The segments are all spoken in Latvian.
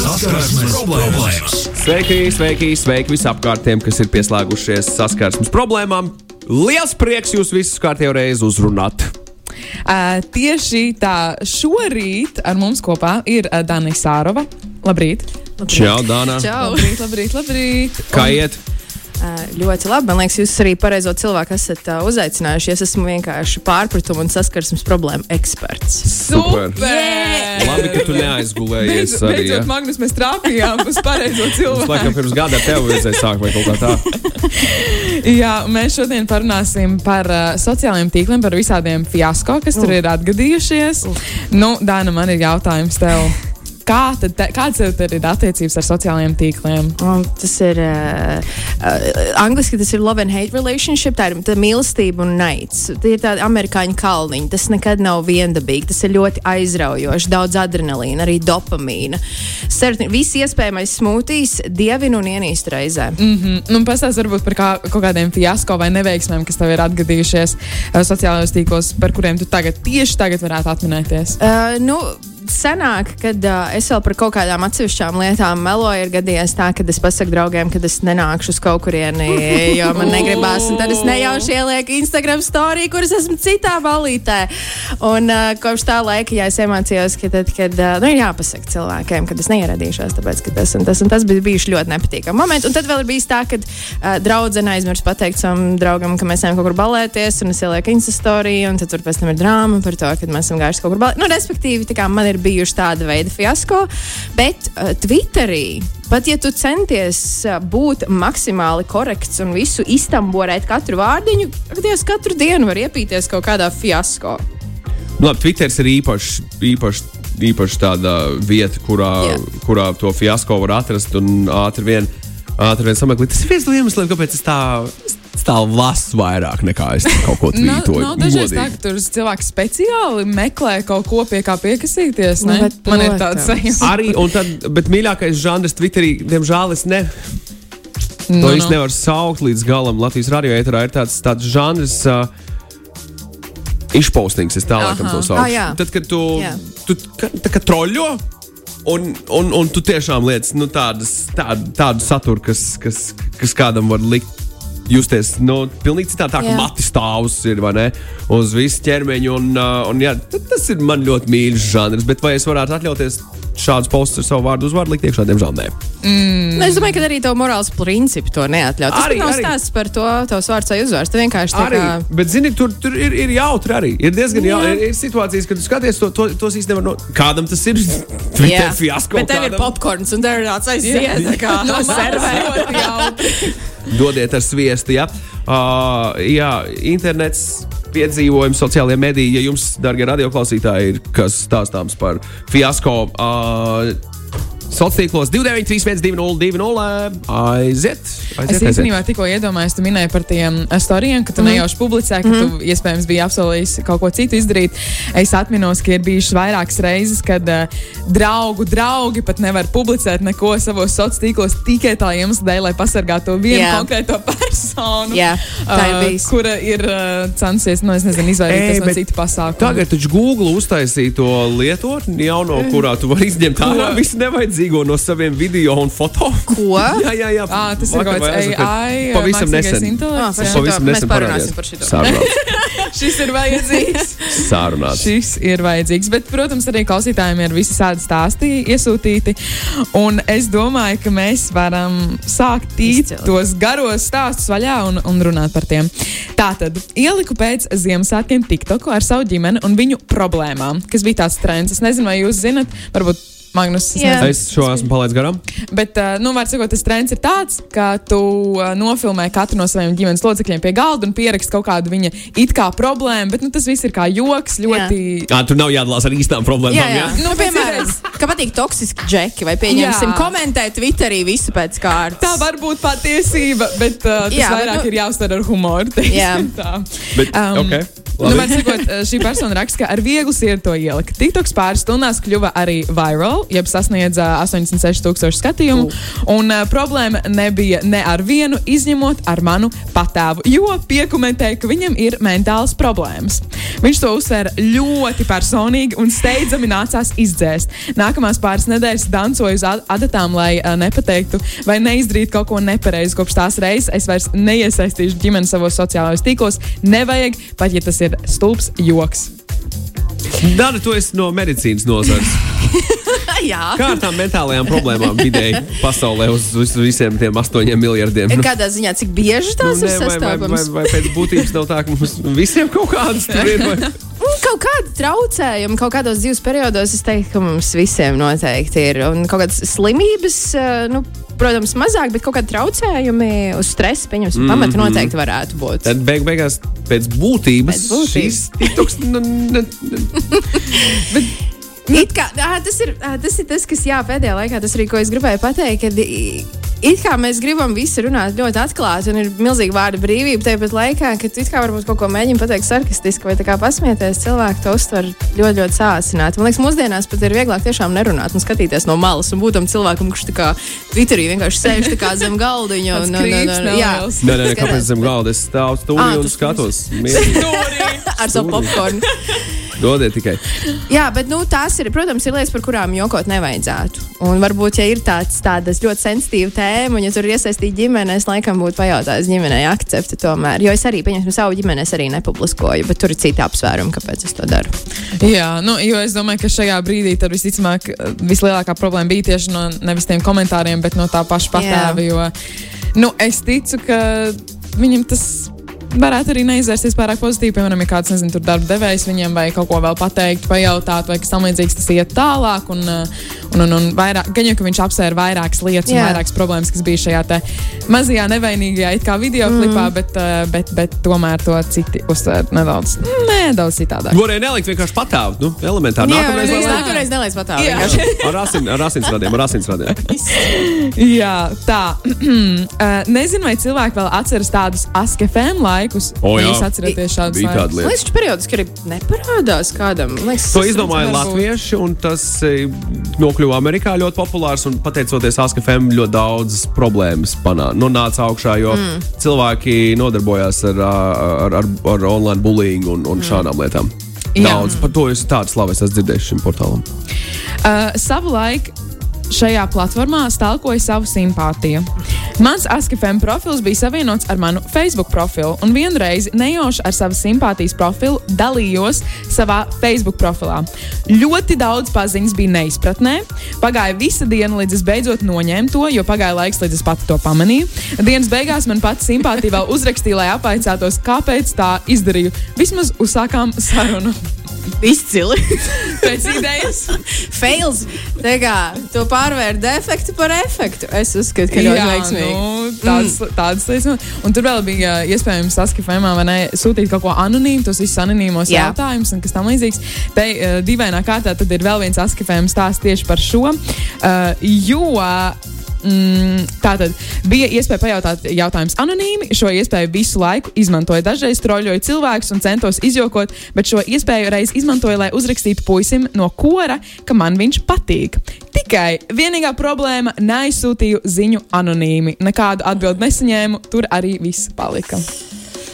Saskarsmes problēmas. Sveiki, sveiki, sveiki visapkārtējiem, kas ir pieslēgušies saskarsmes problēmām. Liels prieks jūs visus kārtībā reizi uzrunāt. Uh, tieši tā šorīt ar mums kopā ir uh, Dana Sārova. Labrīt! Čau, Dāna! Čau! Labrīt, labrīt, labrīt! Kā iet? Uh, ļoti labi. Man liekas, jūs arī pareizo cilvēku esat uh, uzaicinājuši. Es esmu vienkārši pārpratumu un saskarsmes problēmu eksperts. Super. Super! Labi, ka tu neaizgulējies Beidzot, arī. Ja? beidzot Magnus, mēs trāpījām uz pareizo cilvēku. laikam pirms gada tev vajadzēja sākt vai kaut kā tā. Jā, mēs šodien parunāsim par uh, sociālajiem tīkliem, par visādiem fiasko, kas tur ir atgadījušies. Nu, Dāna, man ir jautājums tev. Kā tad, kāds tev ir attiecības ar sociālajiem tīkliem? Un tas ir uh, uh, angliski, tas ir love and hate relationship. Tā ir tā mīlestība un naids. Tie ir tādi amerikāņu kalniņi. Tas nekad nav viendabīgi. Tas ir ļoti aizraujoši. Daudz adrenalīna, arī dopamīna. Serotonīna, viss iespējamais smūtīs, dievinu un ienīst reizē. Mm -hmm. nu, Pastāstiet varbūt par kā, kaut kādiem fiasko vai neveiksmēm, kas tev ir atgadījušies uh, sociālajos tīklos, par kuriem tu tagad tieši tagad varētu atminēties. Uh, nu, senāk, kad uh, es vēl par kaut kādām atsevišķām lietām meloju, ir gadījies tā, ka es pasaku draugiem, ka es nenākšu uz kaut kurieni, jo man negribās. Un tad es nejauši ielieku Instagram storiju, kuras esmu citā valītē. Un uh, kopš tā laika, ja es iemācījos, ka tad, kad, uh, nu, ir jāpasaka cilvēkiem, ka es neieradīšos, tāpēc, ka tas un tas, un tas bija bijuši ļoti nepatīkami momenti. Un tad vēl ir bijis tā, ka uh, draudzene aizmirst pateikt savam draugam, ka mēs ejam kaut kur balēties, un es ielieku Insta storiju, un tad tur pēc tam ir drāma par to, ka mēs esam gājuši kaut kur balēties. Nu, respektīvi, tā kā man ir bijuši tāda veida fiasko, bet uh, Twitterī. Pat ja tu centies uh, būt maksimāli korekts un visu iztamborēt katru vārdiņu, tad katru dienu var iepīties kaut kādā fiasko. Nu, Labi, Twitter ir īpašs, īpašs, īpašs tāda vieta, kurā, Jā. kurā to fiasko var atrast un ātri vien, ātri vien sameklēt. Tas ir viens no iemesliem, kāpēc es tā. es Tā lasu vairāk nekā es kaut ko Nav, tvītoju. nav dažreiz tā, ka tur cilvēki speciāli meklē kaut ko, pie kā piekasīties. Nu, Ne? bet, Man ir tāds sajūta. Arī, un tad, bet mīļākais žanrs Twitterī, diemžēl, es ne, Nu, to nu. īsti nevaru saukt līdz galam. Latvijas radio ēterā ir tāds, tāds žanrs. Uh, Izpaustings, es tā laikam to saucu. Ah. Tad, kad tu, Jā. tu tā kā troļļo, un, un, un tu tiešām lietas nu, tādas, tādu, tādu saturu, kas, kas, kas kādam var likt. Justies nu, pilnīgi citādi, tā kā Jā. mati stāvus ir ne, uz visu ķermeņa. Un, uh, un, jā, tas ir man ļoti mīļš žanrs, bet vai es varētu atļauties šādus postus ar savu vārdu uzvārdu likt iekšā? Diemžēl nē. Nu, es domāju, ka arī tev morāls princips to neatļaut. Tas Arī- nav arī. stāsts par to, tavs vārds vai uzvārds. Tu vienkārši tā Arī, kā. bet, zini, tur, tur ir, ir jautri arī. Ir diezgan Jā. jautri. Ir, ir situācijas, kad tu skaties to, to, tos īstenībā. No, kādam tas ir Twitter Jā. fiasko. Bet tev ir kādam- popkorns un tev ir tāds aiziet, tā kā no servera. Dodiet ar sviestu. Ja? Uh, jā, internets. Piedzīvojumi, sociālajie mediji, ja jums, darbie radioklausītāji, ir kas stāstāms par fiasko. Uh, Sociālajos tīklos 293, 202, aiziet! Es aiziet, aiziet. īstenībā tikko iedomājos, tu minēji par tiem eh, storijiem, ka tu Mhm. mm. nejauši publicē, ka mm. tu iespējams biji apsolījis kaut ko citu izdarīt. Es atminos, ka ir bijušas vairākas reizes, kad uh, draugu draugi pat nevar publicēt neko savos sociālos tīklos tikai tā iemesla dēļ, lai pasargātu to vienu Jā. konkrēto personu. Ir uh. Kura ir uh, censies, nu, es nezinu, izvairīties Ei, no citu pasākumu. Tagad taču Google uztaisīja to lietotni jauno, kurā tu vari izņemt ārā visu nevajadzīgo no saviem video un foto. Ko? Jā, jā, jā. Ah, tas ir Vakar kaut vai kāds. AI, Pavisam nesen. Ah. Pavisam Mēs nesen parunāsim parādījās. par šito. Šis ir vajadzīgs. Sārunāts. Šis ir vajadzīgs. Bet, protams, arī klausītājiem ir visi tādi stāsti iesūtīti. Un es domāju, ka mēs varam sākt tīt tos garos stāstus vaļā un, un runāt par tiem. Tātad ieliku pēc Ziemassvētkiem TikToku ar savu ģimeni un viņu problēmām, kas bija tāds trends. Es nezinu, vai jūs zinat, varbūt. Magnus, es Jā. nezinu. Es šo esmu palaidis garām. Bet, uh, nu, var sakot, tas trends ir tāds, ka tu uh, nofilmē katru no saviem ģimenes locekļiem pie galda un pieraksti kaut kādu viņa it kā problēmu, bet nu, tas viss ir kā joks, ļoti. Jā, tur nav jādalās ar īstām problēmām. Jā, jā. Nu, Nu, pēc piemēram, ka patīk toksiski džeki, vai pieņemsim, Jā. komentēt Twitterī visu pēc kārtas. Tā var būt patiesība, bet uh, tas Jā, Jā, bet, vairāk nu- ir jāuztver ar humoru. teiksim Jā. tā. Bet, Um, okay. Nu, var sakot, eh, šī persona raksta, ka ar vieglu sirdi to ielika. TikToks pāris stundās kļuva arī viral, jeb sasniedza 86,000 skatījumu. Un uh, problēma nebija ne ar vienu, izņemot ar manu patēvu, jo piekomentēja, ka viņam ir mentāls problēmas. Viņš to uzsvēra ļoti personīgi un steidzami nācās izdzēst. Nākamās pāris nedēļas dancoju uz ad- adatām, lai uh, nepateiktu vai neizdarītu kaut ko nepareizi. Kopš tās reizes es vairs neiesaistīšu ģimeni savos sociālajos tīklos. Nevajag, pat ja tas ir stulbs joks. Dara, tu esi no medicīnas nozares. Jā. Kā ar tām mentālajām problēmām vidēji pasaulē uz, uz visiem tiem astoņiem miljardiem? Nu, Kādā ziņā, cik bieži tās nu, ir ne, vai, vai, vai, sastopamas? vai pēc būtības nav tā, ka mums visiem kaut kādas tur ir? Vai? Kaut kādi traucējumi, kaut kādos dzīves periodos, es teiktu, ka mums visiem noteikti ir. Un kaut kādas slimības, eh, nu, protams, mazāk, bet kaut kādi traucējumi uz stresa, pieņemsim, mm -hmm. pamata noteikti varētu būt. Tad beig beigās pēc būtības, Pēc būtības. šīs tiktoks. It kā, ā, tas, ir, ā, tas ir tas, kas jā, pēdējā laikā tas arī, ko es gribēju pateikt. Kad, It kā mēs gribam visu runāt ļoti atklāti, un ir milzīga vārda brīvība, tāpat laikā, kad it kā varbūt kaut ko mēģina pateikt sarkastiski vai tā kā pasmieties, cilvēki to uztver ļoti, ļoti sāsināti. Man liekas, mūsdienās pat ir vieglāk tiešām nerunāt un skatīties no malas, un būt tam cilvēkam, kurš tā kā Twitterī vienkārši sēž kā zem galdiņa. Un- un- un- un- jā. Nē, nē, kāpēc zem galda es stāvu Ā, stūri un skatos. Ar savu popkornu. Dodiet tikai. Jā, bet nu, tās ir, protams, ir lietas, par kurām jokot nevajadzētu. Un varbūt, ja ir tāds, tādas ļoti sensitīva tēma, un ja tur ir iesaistīta ģimene, es laikam būtu pajautājis ģimenei akcepti tomēr. Jo es arī, pieņemsim, savu ģimeni es arī nepubliskoju, bet tur ir citi apsvērumi, kāpēc es to daru. Jā, nu, jo es domāju, ka šajā brīdī tad visticamāk eh, vislielākā problēma bija tieši no nevis tiem komentāriem, bet no tā paša patēva. Jo nu, es ticu, ka viņam tas. Varētu arī neizvērsties pārāk pozitīvi. Piemēram, ja kāds nezinu, tur darba devējs viņiem vai kaut ko vēl pateikt, pajautāt, vai kas tamlīdzīgs, tas iet tālāk. Un, uh, un, un, un vairāk, gan jau, ka viņš apsvēra vairākas lietas, un Jā. vairākas problēmas, kas bija šajā te mazajā nevainīgajā it kā video klipā, Mhm. bet, uh, bet, bet tomēr to citi uztver nedaudz, nedaudz citādāk. Varēja nelikt vienkārši patāvt. Nu, elementāri. Jā, Nākamreiz nē, vēl nākamreiz nelaiž pat tā. Jā. vienkārši. ar, asin, ar asinsradiem, ar asinsradiem. Jā, tā. uh, nezinu, vai cilvēki vēl atceras tādus askefēm laikus. O, Vai jā. Jūs atceraties laikus? lieta. Man liekas, ka periodiski arī neparādās kādam. Liekas, To izdomāja latvieši, un tas e, nokļuva Amerikā ļoti populārs. un Pateicoties ASKFM, ļoti daudz problēmas panā, nu, nāca augšā, jo mm. cilvēki nodarbojās ar, ar, ar, ar online bullying un, un šādām lietām. Jā. Daudz par to es tādu slavu esmu dzirdējis šim portālam. Uh, savu laiku šajā platformā stalkoju savu simpātiju. Mans ASKFM profils bija savienots ar manu Facebook profilu, un vienreiz nejauši ar savu simpātijas profilu dalījos savā Facebook profilā. Ļoti daudz paziņas bija neizpratnē. Pagāja visa diena, līdz es beidzot noņēmu to, jo pagāja laiks, līdz es pati to pamanīju. Dienas beigās man pati simpātija vēl uzrakstīja, lai apvaicātos, kāpēc tā izdarīju. Vismaz uzsākām sarunu. Izcili. Pēc idejas. Fails. Tā kā to pārvērt defektu par efektu. Es uzskatu, ka ļoti veiksmīgi. Nu, tāds, mm. tādas lietas. Un tur vēl bija uh, iespējams saskafējumā vai ne sūtīt kaut ko anonīmu, tos visus anonīmos Jā. jautājumus un kas tam līdzīgs. Te uh, dīvainā kārtā tad ir vēl viens saskafējums stāsts tieši par šo. Uh, jo Mm, tā tad bija iespēja pajautāt jautājumus anonīmi. Šo iespēju visu laiku izmantoju. Dažreiz troļļoju cilvēkus un centos izjokot, bet šo iespēju reiz izmantoju, lai uzrakstītu puisim no kora, ka man viņš patīk. Tikai vienīgā problēma - neaizsūtīju ziņu anonīmi. Nekādu atbildi nesaņēmu, tur arī viss palika.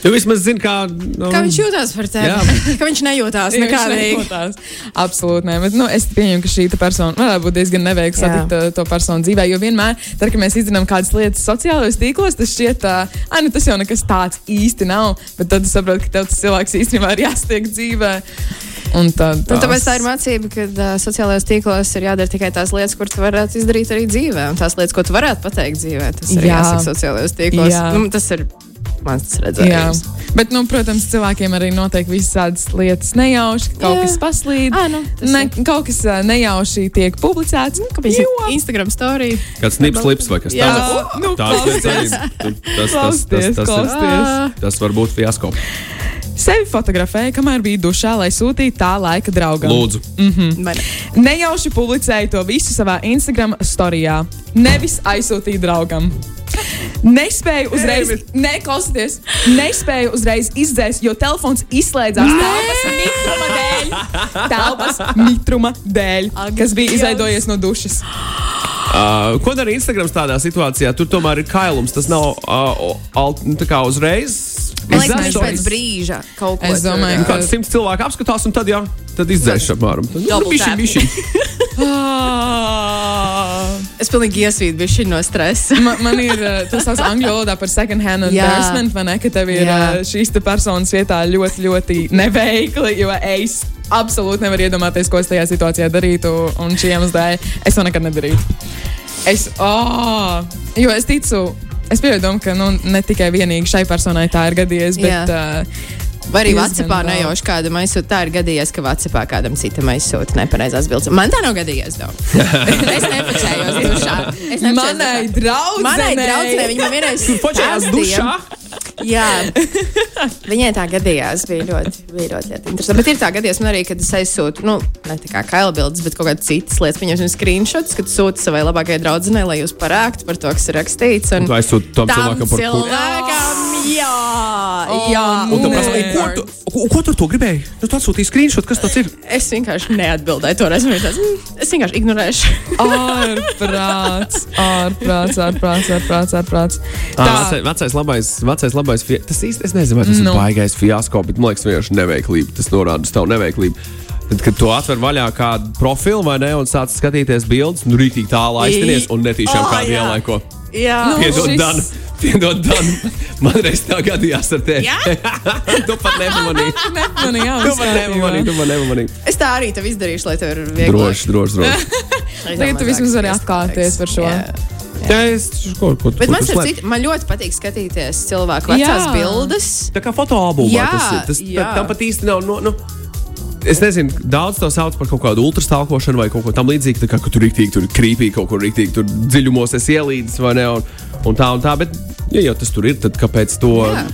Tu vismaz zini, kā. Nu, Kā viņš jūtas par tevi? Ka viņš nejūtās nekādīgi. Absolūti nē, bet nu, es pieņemu, ka šī persona varētu būt diezgan neveikla satikt to, to personu dzīvē. Jo vienmēr, tad, kad mēs izdarām kādas lietas sociālajos tīklos, tas šķiet, ah, nu tas jau nekas tāds īsti nav. Bet tad tu saproti, ka tev tas cilvēks īstenībā ir jāstiek dzīvē. Un tad, Un tāpēc tā ir mācība, ka uh, sociālajos tīklos ir jādara tikai tās lietas, kuras tu varētu izdarīt arī dzīvē. Un tās lietas, ko tu varētu pateikt dzīvē, tas ir Jā. jāsaka sociālajos tīklos. Jā. Nu, tas ir mans Jā, redzējums. bet, nu, protams, cilvēkiem arī notiek visas tādas lietas nejauši, ka kaut Jā. kas paslīd. Ā, nu, tas ne, ir. kaut kas nejauši tiek publicēts. Nu, Kāpēc? jo- Instagram story. Kāds snips lips vai kas Jā, tāds. nu. Tu- Tas, tas, tas, Klausties, tas, tas, klausties. tas var būt fiasko. Sevi fotografēju, kamēr biju dušā, lai sūtītu tā laika draugam. Lūdzu. Vai ne? Nejauši publicēju to visu savā Instagram storijā, nevis aizsūtīju draugam. Nespēju uzreiz, neklausieties, nespēju uzreiz izdzēst, jo telefons izslēdzās telpas mitruma dēļ. Telpas mitruma dēļ, kas bija izveidojies no dušas. Uh, ko dara Instagram tādā situācijā? Tur tomēr ir kailums. Tas nav uh, alt, nu, tā kā uzreiz. Man liekas, nezinu. pēc brīža kaut ko Es domāju, tur, ka- Kāds simts cilvēku apskatās, un tad, jā, tad izdzēš apmēram. Bišķiņ, bišķiņ. Es pilnīgi iesvītu šī no stresa. Man, man ir tas sauc angļu valodā par second hand endorsement, vai ne? Ka tev ir Jā. šīs te personas vietā ļoti, ļoti neveikli, jo es absolūti nevaru iedomāties, ko es tajā situācijā darītu. Un šī iemesla dēļ es to nekad nedarītu. Es, oh, jo es ticu. Es pieņemu, ka nu, ne tikai vienīgi šai personai tā ir gadījies, bet uh, Vai arī Vācijā nejauši kādam aizsūta. Tā ir gadījies, ka Vācijā kādam citam aizsūta nepareizās bildes. Man tā nav gadījies. Dau. es nepačējos dušā. Es nepačējos manai draudzenei. Manai draudzenei viņa man vienreiz Počējās stāstīja. dušā. Jā, viņai tā gadījās. Bija ļoti, bija ļoti, ļoti interesanti. Bet ir tā gadījās man arī, kad es aizsūtu, nu, ne tā kā kaila bildes, bet kaut kādas citas lietas. Viņam ir screenshots, kad sūta savai labākajai draudzenei, lai jūs parāktu par to, kas ir rakstīts. Un Tu aizsūti tam cilvēkam, par cilvēkam, jā, Oh, jā. Un tu "Un ko, tu, ko, ko tu to gribēji? Tu atsūtīji screenshot, kas tas ir? Es vienkārši neatbildēju. Es vienkārši, mm, es vienkārši ignorēšu. Ārprāts, ārprāts, ārprāts, ārprāts, ārprāts. Tā vecais, vecais labais, vecais labais fi... tas īsti, es nezinu, vai tas Nu. ir baigais fiasko, bet man liekas, vienkārši neveiklība. Tas norāda uz tavu neveiklību. Tad, kad tu atver vaļā kādu profilu vai ne, un sāc skatīties bildes, nu rītīgi tālu aizties un netīšām Oh, kādu jā. ielaiko. Jā, Nu, Piedod, šis- Dan, piedod, Dan. Man reiz tā gadījās ar tevi. Jā? tu pat nepamanīji. Nepamanīju, jā, Tu pat nepamanīji, tu pat nepamanīji. es tā arī tev izdarīšu, lai tev ir vieglāk. Droši, droši, droši. Tagad tu vismaz vari atklāties par šo. Jā. Jā, es ko, ko, Bet ko man, ļoti patīk skatīties cilvēku vecās Jā. bildes. Tā kā fotoalbumā tas ir. Tas, jā. tā, tam pat īsti nav. Nu, nu, es nezinu, daudz to sauc par kaut kādu ultrastāvošanu vai kaut ko tamlīdzīgu. Tā kā ka tur rīktīgi, tur krīpīgi, kaut kur rīktīgi, tur dziļumos es ielīdzu vai ne. Un, un tā un tā. Bet, ja jau tas tur ir, tad kāpēc to. Jā.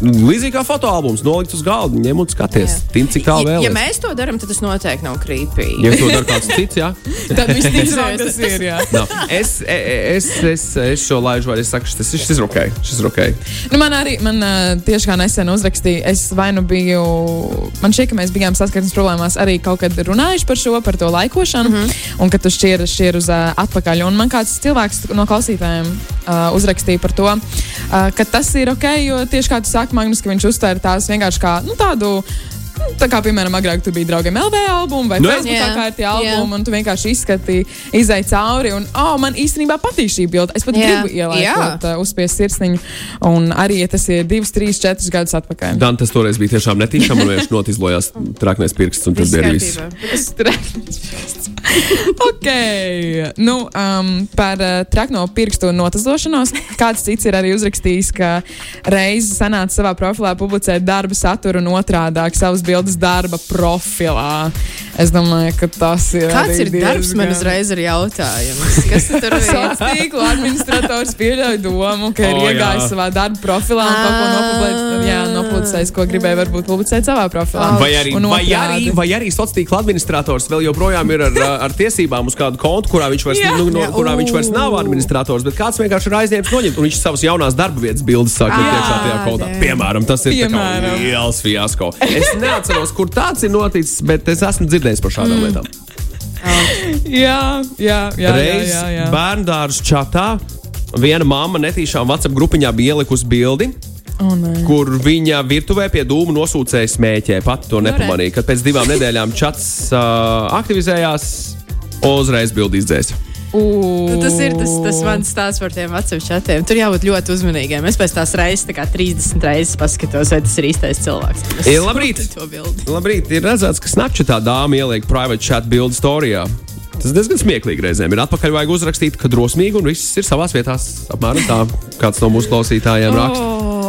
Līdzīgi kā fotoalbums, nolikt uz galda, ņem un skaties. Tin, cik tālu Ja, vēl ja mēs to darām, tad tas noteikti nav krīpīgi. Ja to dara kāds cits, jā. Tad visticamāk tas ir. Nav. Es, e, es, es, es šo laižu, vai es saku, šis, šis ir ok. Šis ir ok. Nu, man arī man, tieši kā nesen uzrakstīja, es vai nu biju. Man šķiet, ka mēs bijām saskarsmes problēmās arī kaut kad runājuši par šo, par to laikošanu, mm -hmm. un ka tu šķier, šķier uz uh, atpakaļ. Un man kāds cilvēks no klausītājiem uh, uzrakstīja par to, uh, ka tas ir ok, jo tieši kā tu saki, Magnus, ka viņš uztver tās vienkārši kā nu, tādu. nu, Tā kā, piemēram, agrāk tur bija draugiem LV albumi vai Nu, no, jā. Facebookā Jā, kā ir tie albumi, un tu vienkārši izskatīji, izai cauri. Un, oh, man īstenībā patīk šī bilde. Es pat Jā. gribu ielaist, uh, uzspiest sirsniņu. Un arī, ja tas ir divus, trīs, četrus gadus atpakaļ. Dan, tas toreiz bija tiešām netīšām, un viņš notizlojās traknēs pirksts, un Viss bija arī viss. ok, nu, um, par uh, trakno pirkstu notazošanos. Kāds cits ir arī uzrakstījis, ka reizi sanāca savā profilā publicēt darba saturu un otrādāk savas bildes darba profilā. Es domāju, ka tas ir. Kāds ir darbs? diezgan- Man uzreiz ir jautājums. Kas tu tur ir? Sociālā tīkla administrators pieļauj domu, ka ir oh, jā. iegājis savā darba profilā un kaut ko nopublicējis, jā, nopublicējis, ko gribēja varbūt publicēt savā profilā. Vai arī, vai, arī, vai arī sociālā tīkla administrators vēl joprojām ir ar, ar tiesībām uz kādu kontu, kurā viņš vairs, Jā. nu, no, Jā. kurā viņš vairs nav administrators, bet kāds vienkārši ir aizņēmis noņemt, un viņš savas jaunās darba vietas bildes sāk likt iekšā tajā kontā. Piemēram, tas ir Piemēram. liels fiasko. Es neatceros, kur tāds ir noticis, bet es esmu dzirdējis par šādām mm. lietām. Jā, jā, jā. Reiz jā, jā, jā. bērndārza čatā viena mamma netīšām WhatsApp grupiņā bija ielikusi bildi. Oh, nē. kur viņa virtuvē pie dūmu nosūcēja smēķē. Pat to nepamanīja, kad pēc divām nedēļām čats uh, aktivizējās, uzreiz bildi izdzēs. U, Nu, tas ir tas, tas mans stāsts par tiem veciem čatiem. Tur jābūt ļoti uzmanīgiem. Es pēc tās reizes, tā kā 30 reizes paskatos, vai tas ir īstais cilvēks. Es E, labrīt! Labrīt, ir redzēts, ka Snapchatā dāma ieliek private chat bildi storijā. Tas diezgan smieklīgi reizēm. Ir atpakaļ vajag uzrakstīt, ka drosmīgi un viss ir savās vietās. Apmēram tā, kāds no mūsu klausītājiem raksta. Oh.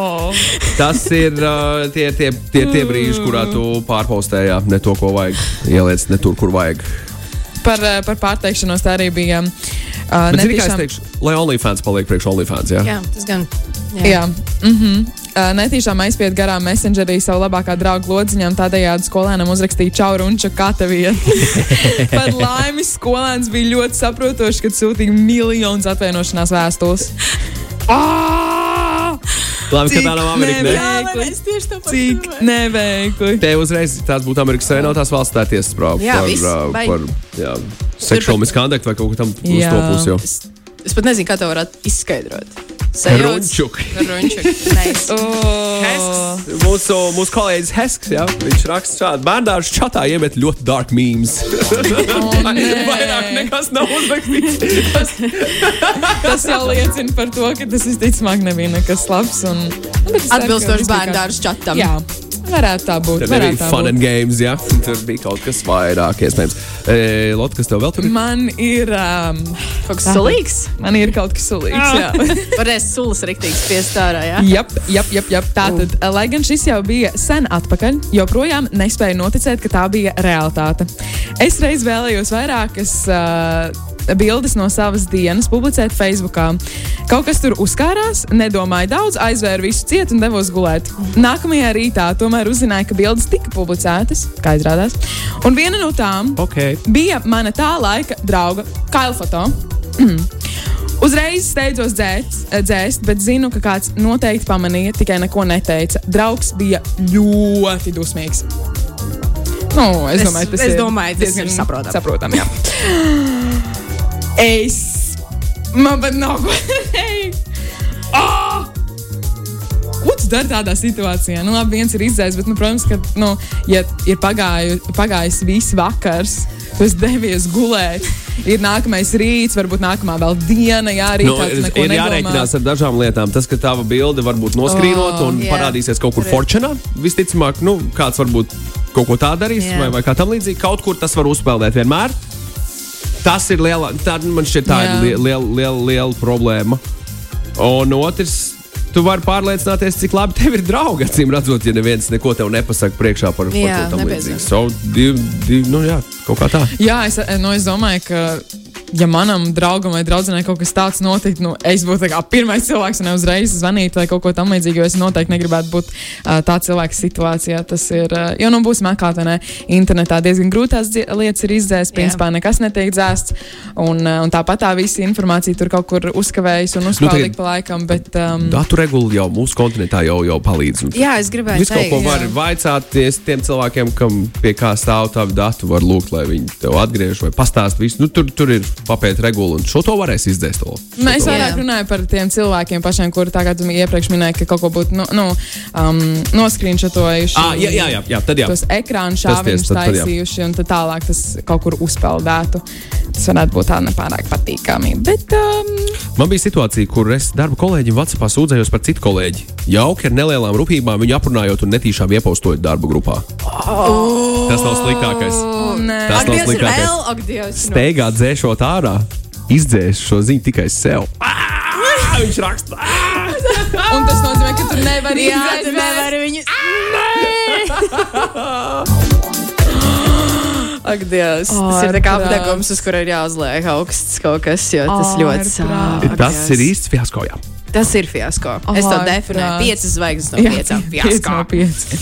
Tas ir uh, tie, tie, tie, tie brīži, kurā tu pārpaustējā ne to, ko vajag. Ieliec ne tur, kur vajag. Par, par pārteikšanos tā arī bija. Uh, Bet, kā es netīšām- teikšu, lai OnlyFans paliek priekš OnlyFans. Jā? Jā, tas gan. Jā. Mm -hmm. uh, netīšām aizspied garām messengerī savu labākā draugu lodziņām, tādējādi skolēnam uzrakstīja čauru un vieta. Par laimi skolēns bija ļoti saprotošs, kad sūtīja miljonus atvainošanās vēstules. Ah! Labi, ka tā nav Amerika. Ne? neveikli. es tieši to pašu neveikli. Te uzreiz tās būtu Amerikas Savienotās valsts tā tiesas prāva Jā, par, viss, uh, par jā, seksuālu miskondukt vai kaut ko tam uz Jā. to pusi. Es pat nezinu, kā to varētu izskaidrot. Runčuk. Runčuk. Nice. Oh. Mūsu, mūsu kolēģis Hesks, jā, viņš raksta šādi. Bērndāršu čatā iemet ļoti dark memes. nē. Vairāk nekas nav uzrakstīts. Tas jau liecina par to, ka tas visticamāk nebija nekas labs. Un, nu, Atbilstoši viss bija bērnu kā- dārza čatam. Jā, varētu tā būt. Tur tā fun būt. and games, jā. Tur bija kaut kas vairāk iespējams. E, Lotte, kas tev vēl tur ir? Man ir. Um, Kaut kas sulīgs. man ir kaut kas sulīgs. Jā. Varēs sulas riktīgs spiest ārā, jā. Jap, jap, jap, jap. Tātad, uh. lai gan šis jau bija sen atpakaļ, joprojām nespēju noticēt, ka tā bija realitāte. Es reiz vēlējos vairākas. Uh, Bildes no savas dienas publicēt Facebook. Kaut kas tur uzkārās, nedomāju daudz, aizvēru visu cietu un devos gulēt. Nākamajā rītā tomēr uzzināju, ka bildes tika publicētas, kā izrādās. Un viena no tām Ok. bija mana tā laika drauga Kailfoto. Uzreiz steidzos dzēst, dzēst, bet zinu, ka kāds noteikti pamanīja, tikai neko neteica. Draugs bija ļoti dusmīgs. Nu, es, Es- domāju, tas es ir domāju, tas ir saprotam. saprotam jā. Es. Man pat nav ko teikt. Oh! Ko tu dari tādā situācijā? Nu, labi, viens ir izdzēsis, bet, nu, protams, ka, nu, ja ir pagāju, pagājis viss vakars, tu esi devies gulēt, ir nākamais rīts, varbūt nākamā vēl diena, jā, arī Nu, ir, jārēķinās ar dažām lietām. Tas, ka tava bilde var būt noskrīnota Oh, un jā. parādīsies kaut kur forčanā, visticamāk, nu, kāds varbūt kaut ko tādu darīs Jā. vai, vai kā tam līdzīgi. Kaut kur tas var uzpeldēt vienmēr. Tas ir liela, tā, man šķiet, tā Jā. ir liela, liela, liela, problēma. Un otrs, tu vari pārliecināties, cik labi tev ir draugi. Acīm redzot, ja neviens neko tev nepasaka priekšā par, par Jā, ko tam nepieciešams. līdzīgu. So, div, div, nu, jā, kaut kā tā. Jā, es, nu, es domāju, ka, ja manam draugam vai draudzenei kaut kas tāds notiktu, nu, es būtu pirmais cilvēks, un neuzreiz zvanītu vai kaut ko tamlīdzīgu, jo es noteikti negribētu būt uh, tā cilvēka situācijā. Tas ir, uh, jo, nu, atklāti, ne, internetā diezgan grūtās lietas ir izdzēsts, principā nekas netiek dzēsts, un, uh, un tāpat tā visa informācija tur kaut kur uzkavējas un uzspēlīja tagad- pa laikam, bet, um, Datu regula jau mūsu kontinentā jau, jau palīdz. Jā, es gribēju Visu kaut teikt. ko var vaicāties tiem cilvēkiem, kam pie kā stāv tavi dati, var lūgt, lai viņi tev atgriež vai pastāst visu. Nu, tur, tur ir papēta regula, un šo to varēs izdzēst. Šo Mēs to- vairāk runājam par tiem cilvēkiem pašiem, kuri tā kā tu iepriekš minēji, ka kaut ko būtu nu, nu, um, noskrīnšotojuši. Ah, jā, jā, jā, jā, tad jā. Tos ekrānu jā. taisījuši, un tad tālāk tas kaut kur uzpeldētu. Tas varētu būt tā nepārāk patīkami. Bet, um, Man bija situācija, kur es darba kolēģim Vācijā sūdzējos par citu kolēģi. Jauki ar nelielām rūpībām, viņu aprunājot un netīšām iepaustojot darba grupā. Oh! Tas nav sliktākais. nē. Tas nav sliktākais. nu. Steigā dzēšot ārā, izdzēs šo ziņu tikai sev. Ah, Viņš raksta, ah! Un tas nozīmē, ka tu nevari Jā, izdzēst tu vēl. nevari viņu. Ak, Dievs. Tas ir tā kā Ārprāts. apdegums, uz kura ir jāuzliek augsts kaut kas, jo tas ļoti Ārprāts. sāp. Tas ir īsts fiasko. Jā. Tas ir fiasko. Es to definēju. Piecas zvaigznes no piecām. Fiasko. no pieci.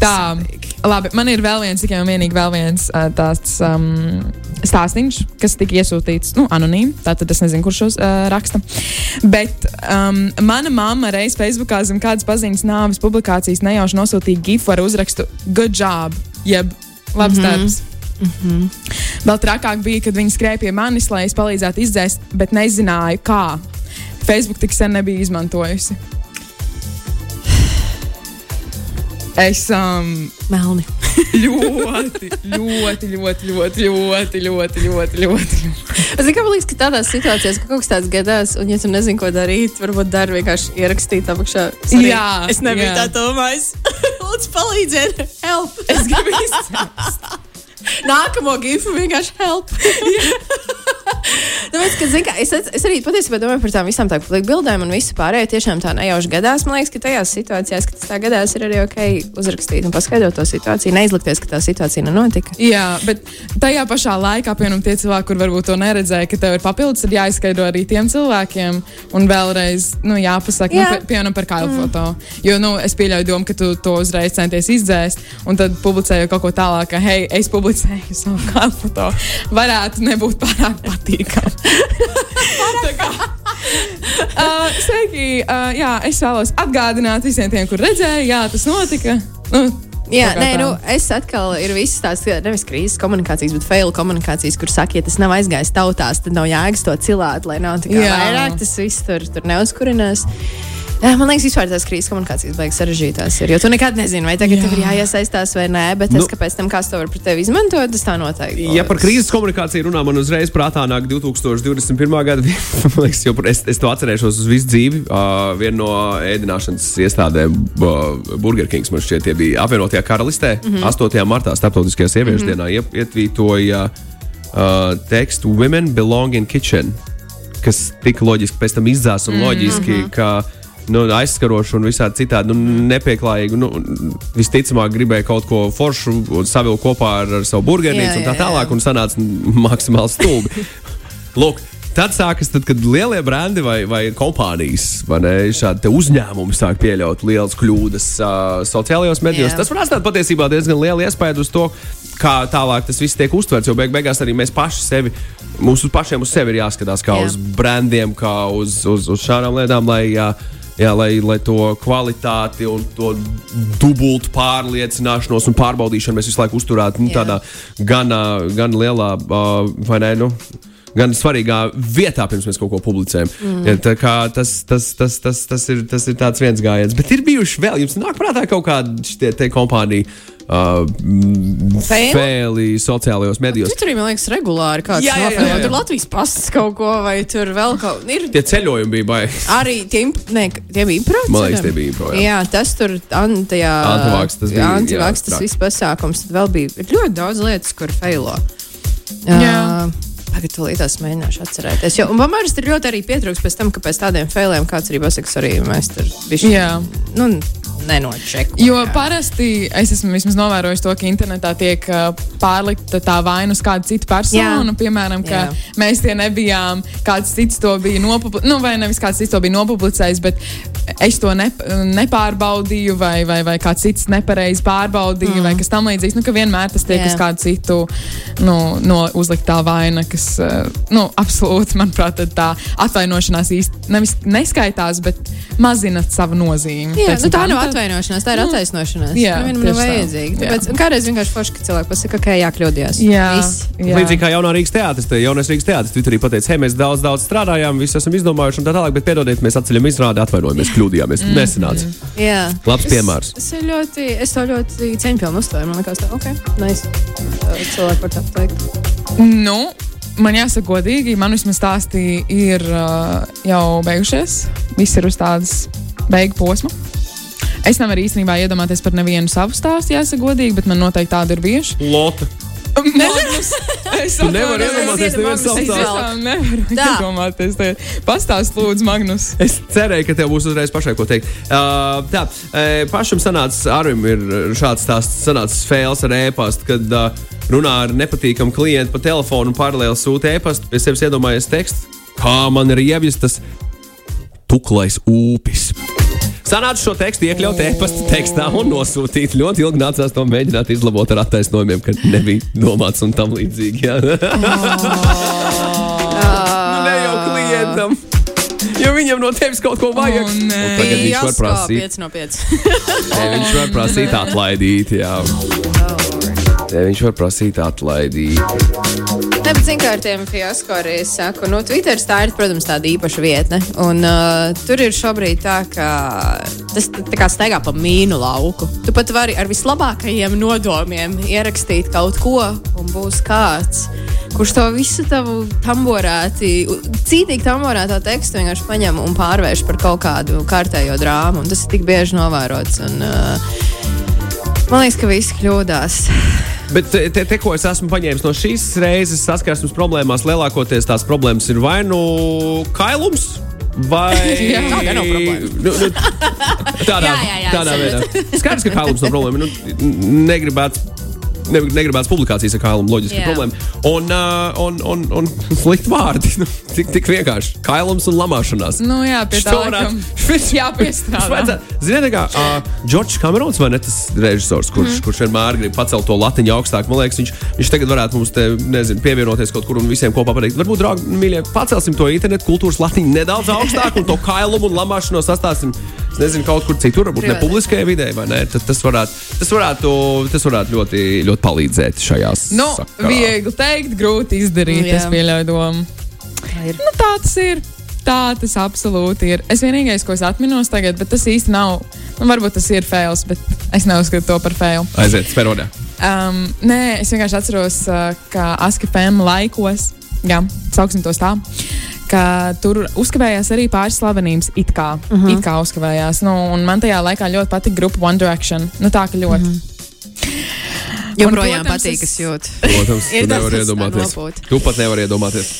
Tā, labi. Man ir vēl viens, tikai un vienīgi vēl viens tāds um, stāstījums, kas tika iesūtīts nu, anonīmi. Tātad es nezinu, kurš šos uh, raksta. Bet um, mana mamma reiz Facebookā zem kādas paziņas nāves publikācijas nejauši nosūtīja gifu ar uzrakstu Good job! Jeb labs mm -hmm. darbs! Mm -hmm. Vēl trakāk bija, kad viņi skrēja pie manis, lai es palīdzētu izdzēst, bet nezināju, kā. Facebook tik sen nebija izmantojusi. Es um, Melni. ļoti, ļoti, ļoti, ļoti, ļoti, ļoti, ļoti, ļoti. Es tikai liekas, ka tādās situācijās, ka kaut kas tāds gadās, un, ja tu nezini, ko darīt, varbūt dari vienkārši ierakstīt apakšā. Sorry, Jā, es nebiju jā. tā domājis. Lūdzu, palīdziet, help! Es gribu izsākt. Nākamo gifu vienkārši help. Tāpēc, ka, zin, kā, es, es arī patiesībā domāju par tām visām tādām bildēm, un visu pārējo tiešām tā nejauši gadās. Man liekas, ka tajās situācijās, kad tas tā gadās, ir arī ok uzrakstīt un paskaidrot to situāciju, neizlikties, ka tā situācija nenotika. Jā, bet tajā pašā laikā, piemēram, tie cilvēki, kur varbūt to neredzēja, ka tev ir papildus, tad jāizskaidro arī tiem cilvēkiem. Un vēlreiz nu, jāpasaka, Jā. nu, pi- piemēram, par kailu mm. foto. Jo nu, es pieļauju domu, ka tu to uzreiz centies izdzēst, un tad publicēju kaut ko tālāk, ka, hei, es publicēju savu kailu foto. Varētu nebūt pārāk patīkami. Kā, uh, sveiki! Uh, jā, es vēlos atgādināt visiem tiem, kur redzēju, jā, tas notika. Nu, Jā, nē, nu, es atkal ir visas tās nevis krīzes komunikācijas, bet fail komunikācijas, kur saka, ja tas nav aizgājis tautās, tad nav jēgas to cilāt, lai nav tā kā Jā. vairāk tas viss tur, tur neuzkurinās. Jā, Man liekas, vispār tās krīzes komunikācijas beigas sarežģītās. Ir, jo tu nekad nezini, vai tagad Jā. tev ir jāiesaistās vai nē, bet Nu. ka pēc tam kāds to var pret tevi izmantot, tas tā noteikti. Ja par krīzes komunikāciju runā, man uzreiz prātā nāk 2021. gada. Man liekas, jo es, es to atcerēšos uz visu dzīvi. Uh, viena no ēdināšanas iestādēm, uh, Burger Kings, man šķiet, tie bija apvienotajā karalistē. Mm -hmm. 8. martā, Startautiskajā sieviešu mm -hmm. dienā, ietvītoja uh, tekstu Women belong in kitchen, kas tika loģiski pēc tam izdzās un loģiski. ka, Nu, aizskarošu un visādi citādi nu, nepieklājīgi. Nu, visticamāk, gribēja kaut ko foršu un savilkt kopā ar, ar savu burgernīcu Jā, un tā jā, jā. tālāk. Un sanāca maksimāli stulbi. Lūk, tad sākas, tad, kad lielie brendi vai, vai kompānijas vai ne, šādi uzņēmumi sāk pieļaut lielas kļūdas uh, sociālajos medijos. Jā. Tas var atstāt patiesībā diezgan lielu iespēju uz to, kā tālāk tas viss tiek uztverts. Jo beig beigās arī mēs paši sevi, mums uz pašiem uz sevi ir jāskatās kā Jā. uz brandiem, kā uz, uz, uz šādām lietām. Lai, jā, Jā, lai, lai to kvalitāti un to dubultu pārliecināšanos un pārbaudīšanu mēs visu laiku uzturētu nu, tādā gan, gan lielā, ā, vai ne? Nu, Gan svarīgā vietā, pirms mēs kaut ko publicējam. Mm. Ja, tā kā tas, tas, tas, tas, tas, ir, tas ir tāds viens gājiens. Bet ir bijuši vēl, jums nāk prātā kaut kāda šie kompānija uh, fēli sociālajos medijos. Tur man liekas, regulāri kāds Jā, jā, jā, jā. nofēlo. Tur Latvijas pasts kaut ko, vai tur vēl kaut. Ir Tie ceļojumi bija baigi. arī tie, ne, tie bija improvisēti. Man liekas, tie bija impro, jā. Jā, tas tur an, tajā, Antivaks, tas bija, Antivaks, jā, tas viss pasākums. Tad vēl bija ir ļoti daudz lietas, kur feilo. Jā. Uh, Tagad līdās mēģināšu atcerēties. Jo, un pamērs ir ļoti arī pietrūks pēc tam, ka pēc tādiem failiem kāds arī pasaks, arī mēs tur Jā. nu, nenočeku. Jo parasti es esmu novērojis to, ka internetā tiek uh, pārlikta tā vaina uz kādu citu personu. Jā. Piemēram, ka Jā. mēs tie nebijām, kāds cits to bija nopublicējis, nu, vai nevis kāds cits to bija nopublicējis, bet es to nep nepārbaudīju, vai, vai, vai kāds cits nepareizi pārbaudīja, mm. vai kas tam līdzīgs. Nu, ka vienmēr tas tiek Jā. uz kādu citu nu, no uzliktā vaina, kas, uh, nu, absolūti, manuprāt, tā atvainošanās īsti nevis neskaitās, bet mazina savu nozīmi. Jā, nu, tā nu, nav tad- atvainošanās, tā ir attaisnošanās. jā, tā. vajadzīgi. Jā. Tāpēc, kādreiz vienkārši forši, ka cilvēki pasaka, ka. Jā, Viss. jā. Līdzīgi kā jaunā Rīgas teātris, te jaunais Rīgas teātris Twitterī pateica, hei, mēs daudz, daudz strādājām, visu esam izdomājuši un tā tālāk, bet piedodiet, mēs atceļam izrādi, atvainojamies, kļūdījāmies. Mm. Nesanāca. Jā. Labs piemērs. Es, es, ļoti, es to ļoti cieņpilni uztvēru. Man liekas, tā, ok, nice. Cilvēki var tā teikt. Nu, man jāsaka, godīgi, man vismaz stāstī ir uh, jau beigušies. Viss ir uz tādas beigu posma. Es nevaru īstenībā iedomāties par nevienu savu stāstu, jāsaka, godīgi, bet man noteikti tādi ir bijuši. Lota. Magnus, es atvainojos. iedomāties Es tiešām nevaru Tā. iedomāties. Te- Pastāst, lūdzu, Magnus. Es cerēju, ka tev būs uzreiz pašai ko teikt. Uh, tā, uh, pašam sanāca, Arvim ir šāds stāsts, sanācis fails ar e-pastu, kad uh, runā ar nepatīkamu klientu pa telefonu un paralēli sūta e-pastu, pie sevis iedomājies tekstu, kā man ir ievjas tas tuklais ūpis. Sanāca šo tekstu iekļaut e-pasta tekstā un nosūtīt. Ļoti ilgi nācās to mēģināt izlabot ar attaisnojumiem, ka nebija domāts un tam līdzīgi. jā. nu, ne jau klientam. Jo viņam no tevis kaut ko vajag. O, nē. Un tagad viņš var prasīt, 5 no 5. ne, viņš var prasīt atlaidīt. Jā. Ne, viņš var prasīt atlaidīt. Ne, bet zinu, ar tiem fiasko arī es saku, nu, Twitter tā ir, protams, tāda īpaša vietne. Un uh, tur ir šobrīd tā, ka tas tā kā staigā pa mīnu lauku. Tu pat vari ar vislabākajiem nodomiem ierakstīt kaut ko, un būs kāds, kurš to visu tavu tamborēti, cītīgi tamborēto tekstu vienkārši paņem un pārvērš par kaut kādu kārtējo drāmu. Un tas ir tik bieži novērots. Un, uh, man liekas, ka visi kļūdās. Bet te, te, ko es esmu paņēmis no šīs reizes saskarsmes problēmās, lielākoties tās problēmas ir vai nu kailums. Vai Jā, tā nav problēma. Nu, nu, tādā Jā, jā, jā, tādā veidā. Skaidrs, ka kailums nav problēma. Nu, negribētu ne, negribētas publikācijas ar Kailam, loģiski Jā. problēma. Un, uh, un, un, un slikti vārdi. Nu, tik, tik vienkārši. Kailums un lamāšanās. Nu, jā, pie tā varētu- jāpiestrādā. Ziniet, kā uh, Džordžs Kamerons, vai ne tas režisors, kurš, mm. kurš vienmēr grib pacelt to latiņu augstāk, man liekas, viņš, viņš tagad varētu mums te, nezinu, pievienoties kaut kur un visiem kopā pateikt, varbūt, draugi, mīļie, pacelsim to internetu kultūras latiņu nedaudz augstāk un to kailumu un lamāšanos atstāsim, es nezinu, kaut kur citur, varbūt ne Privāti. publiskajā vidē, vai ne? Tad tas varētu, tas varētu, tas varētu ļoti, ļoti palīdzēt šajās. Nu, sakarā. viegli teikt, grūti izdarīt. Jā. Es pieļauju domu. Ir. Nu, tā tas ir. Tā tas absolūti ir. Es vienīgais, ko es atminos tagad, bet tas īsti nav. Nu, varbūt tas ir fails, bet es neuzskatu to par failu. Aiziet, sperodē. Um, nē, es vienkārši atceros, uh, ka ASKFM laikos, jā, sauksim tos tā. ka Tur uzkavējās arī pāris slavenības. It kā, uh -huh. it kā uzkavējās. Nu, un man tajā laikā ļoti patika grupa One Direction. Nu, tā kā ļoti. Uh -huh. Joprojām protams, patīk, es- kas jūt. Protams, tu nevari iedomāties. Tu pat nevari iedomāties.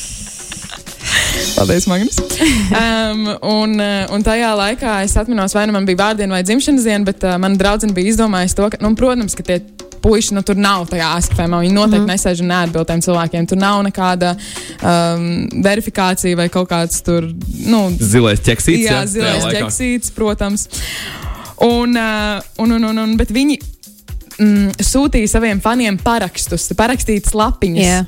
Paldies, Magnus. Um, un, uh, un tajā laikā es atceros, vai nu man bija vārdiena vai dzimšanas diena, bet uh, mana draudzene bija izdomājusi to, ka, nu, protams, ka tie puiši nu, tur nav tajā askafēmā. Viņi noteikti mm -hmm. nesēž un neatbild tiem cilvēkiem. Tur nav nekāda um, verifikācija vai kaut kāds tur. Nu, Zilais ķeksīts. Jā, ja, zilais ķeksīts, protams. Un, uh, un, un, un, un, bet viņi mm, sūtīja saviem faniem parakstus, parakstītas lapiņas. Jā.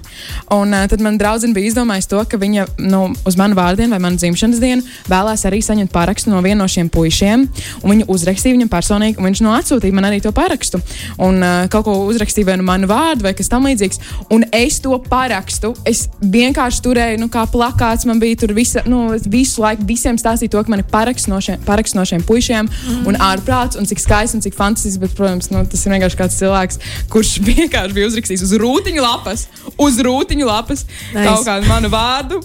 Un uh, tad man draudzene bija izdomājusi to, ka viņa nu, uz manu vārdienu vai manu dzimšanas dienu vēlēs arī saņemt parakstu no viena no šiem puišiem. Un Viņa uzrakstīja viņam personīgi, un viņš nu, atsūtīja man arī to parakstu. Un uh, kaut ko uzrakstīja vai nu manu vārdu vai kas tamlīdzīgs. Un es to parakstu. Es vienkārši turēju, nu, kā plakāts. Man bija tur visa, nu, visu laiku visiem stāstīja to, ka man ir paraksts no šiem, paraksts no šiem puišiem mm. un ārprāts, un cik skaisti un cik fantastisks. Bet, protams, nu, tas ir vienkārši kāds cilvēks, kurš vienkārši bija uzrakstījis uz rūtiņu lapas, uz rūtiņu lapas Nice. kaut kādu manu vārdu.